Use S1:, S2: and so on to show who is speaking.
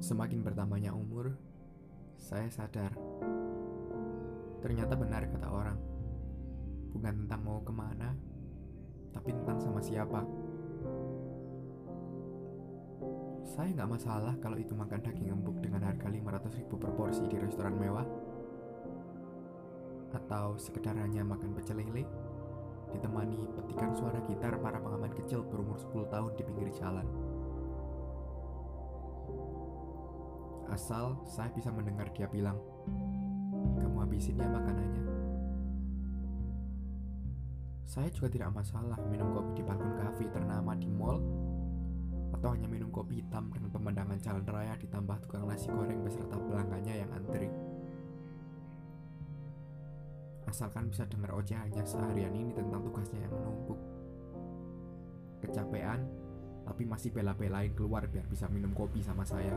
S1: Semakin bertambahnya umur, saya sadar. Ternyata benar kata orang. Bukan tentang mau ke mana, tapi tentang sama siapa. Saya nggak masalah kalau itu makan daging empuk dengan harga 500 ribu per porsi di restoran mewah. Atau sekedar hanya makan pecel lele, ditemani petikan suara gitar para pengamen kecil berumur 10 tahun di pinggir jalan. Asal saya bisa mendengar dia bilang, kamu habisin ya makanannya. Saya juga tidak masalah minum kopi di balkon kafe ternama di mall atau hanya minum kopi hitam dengan pemandangan jalan raya ditambah tukang nasi goreng beserta pelanggannya yang antri. Asalkan bisa dengar ocehannya seharian ini tentang tugasnya yang menumpuk. Kecapean, tapi masih bela-belain keluar biar bisa minum kopi sama saya.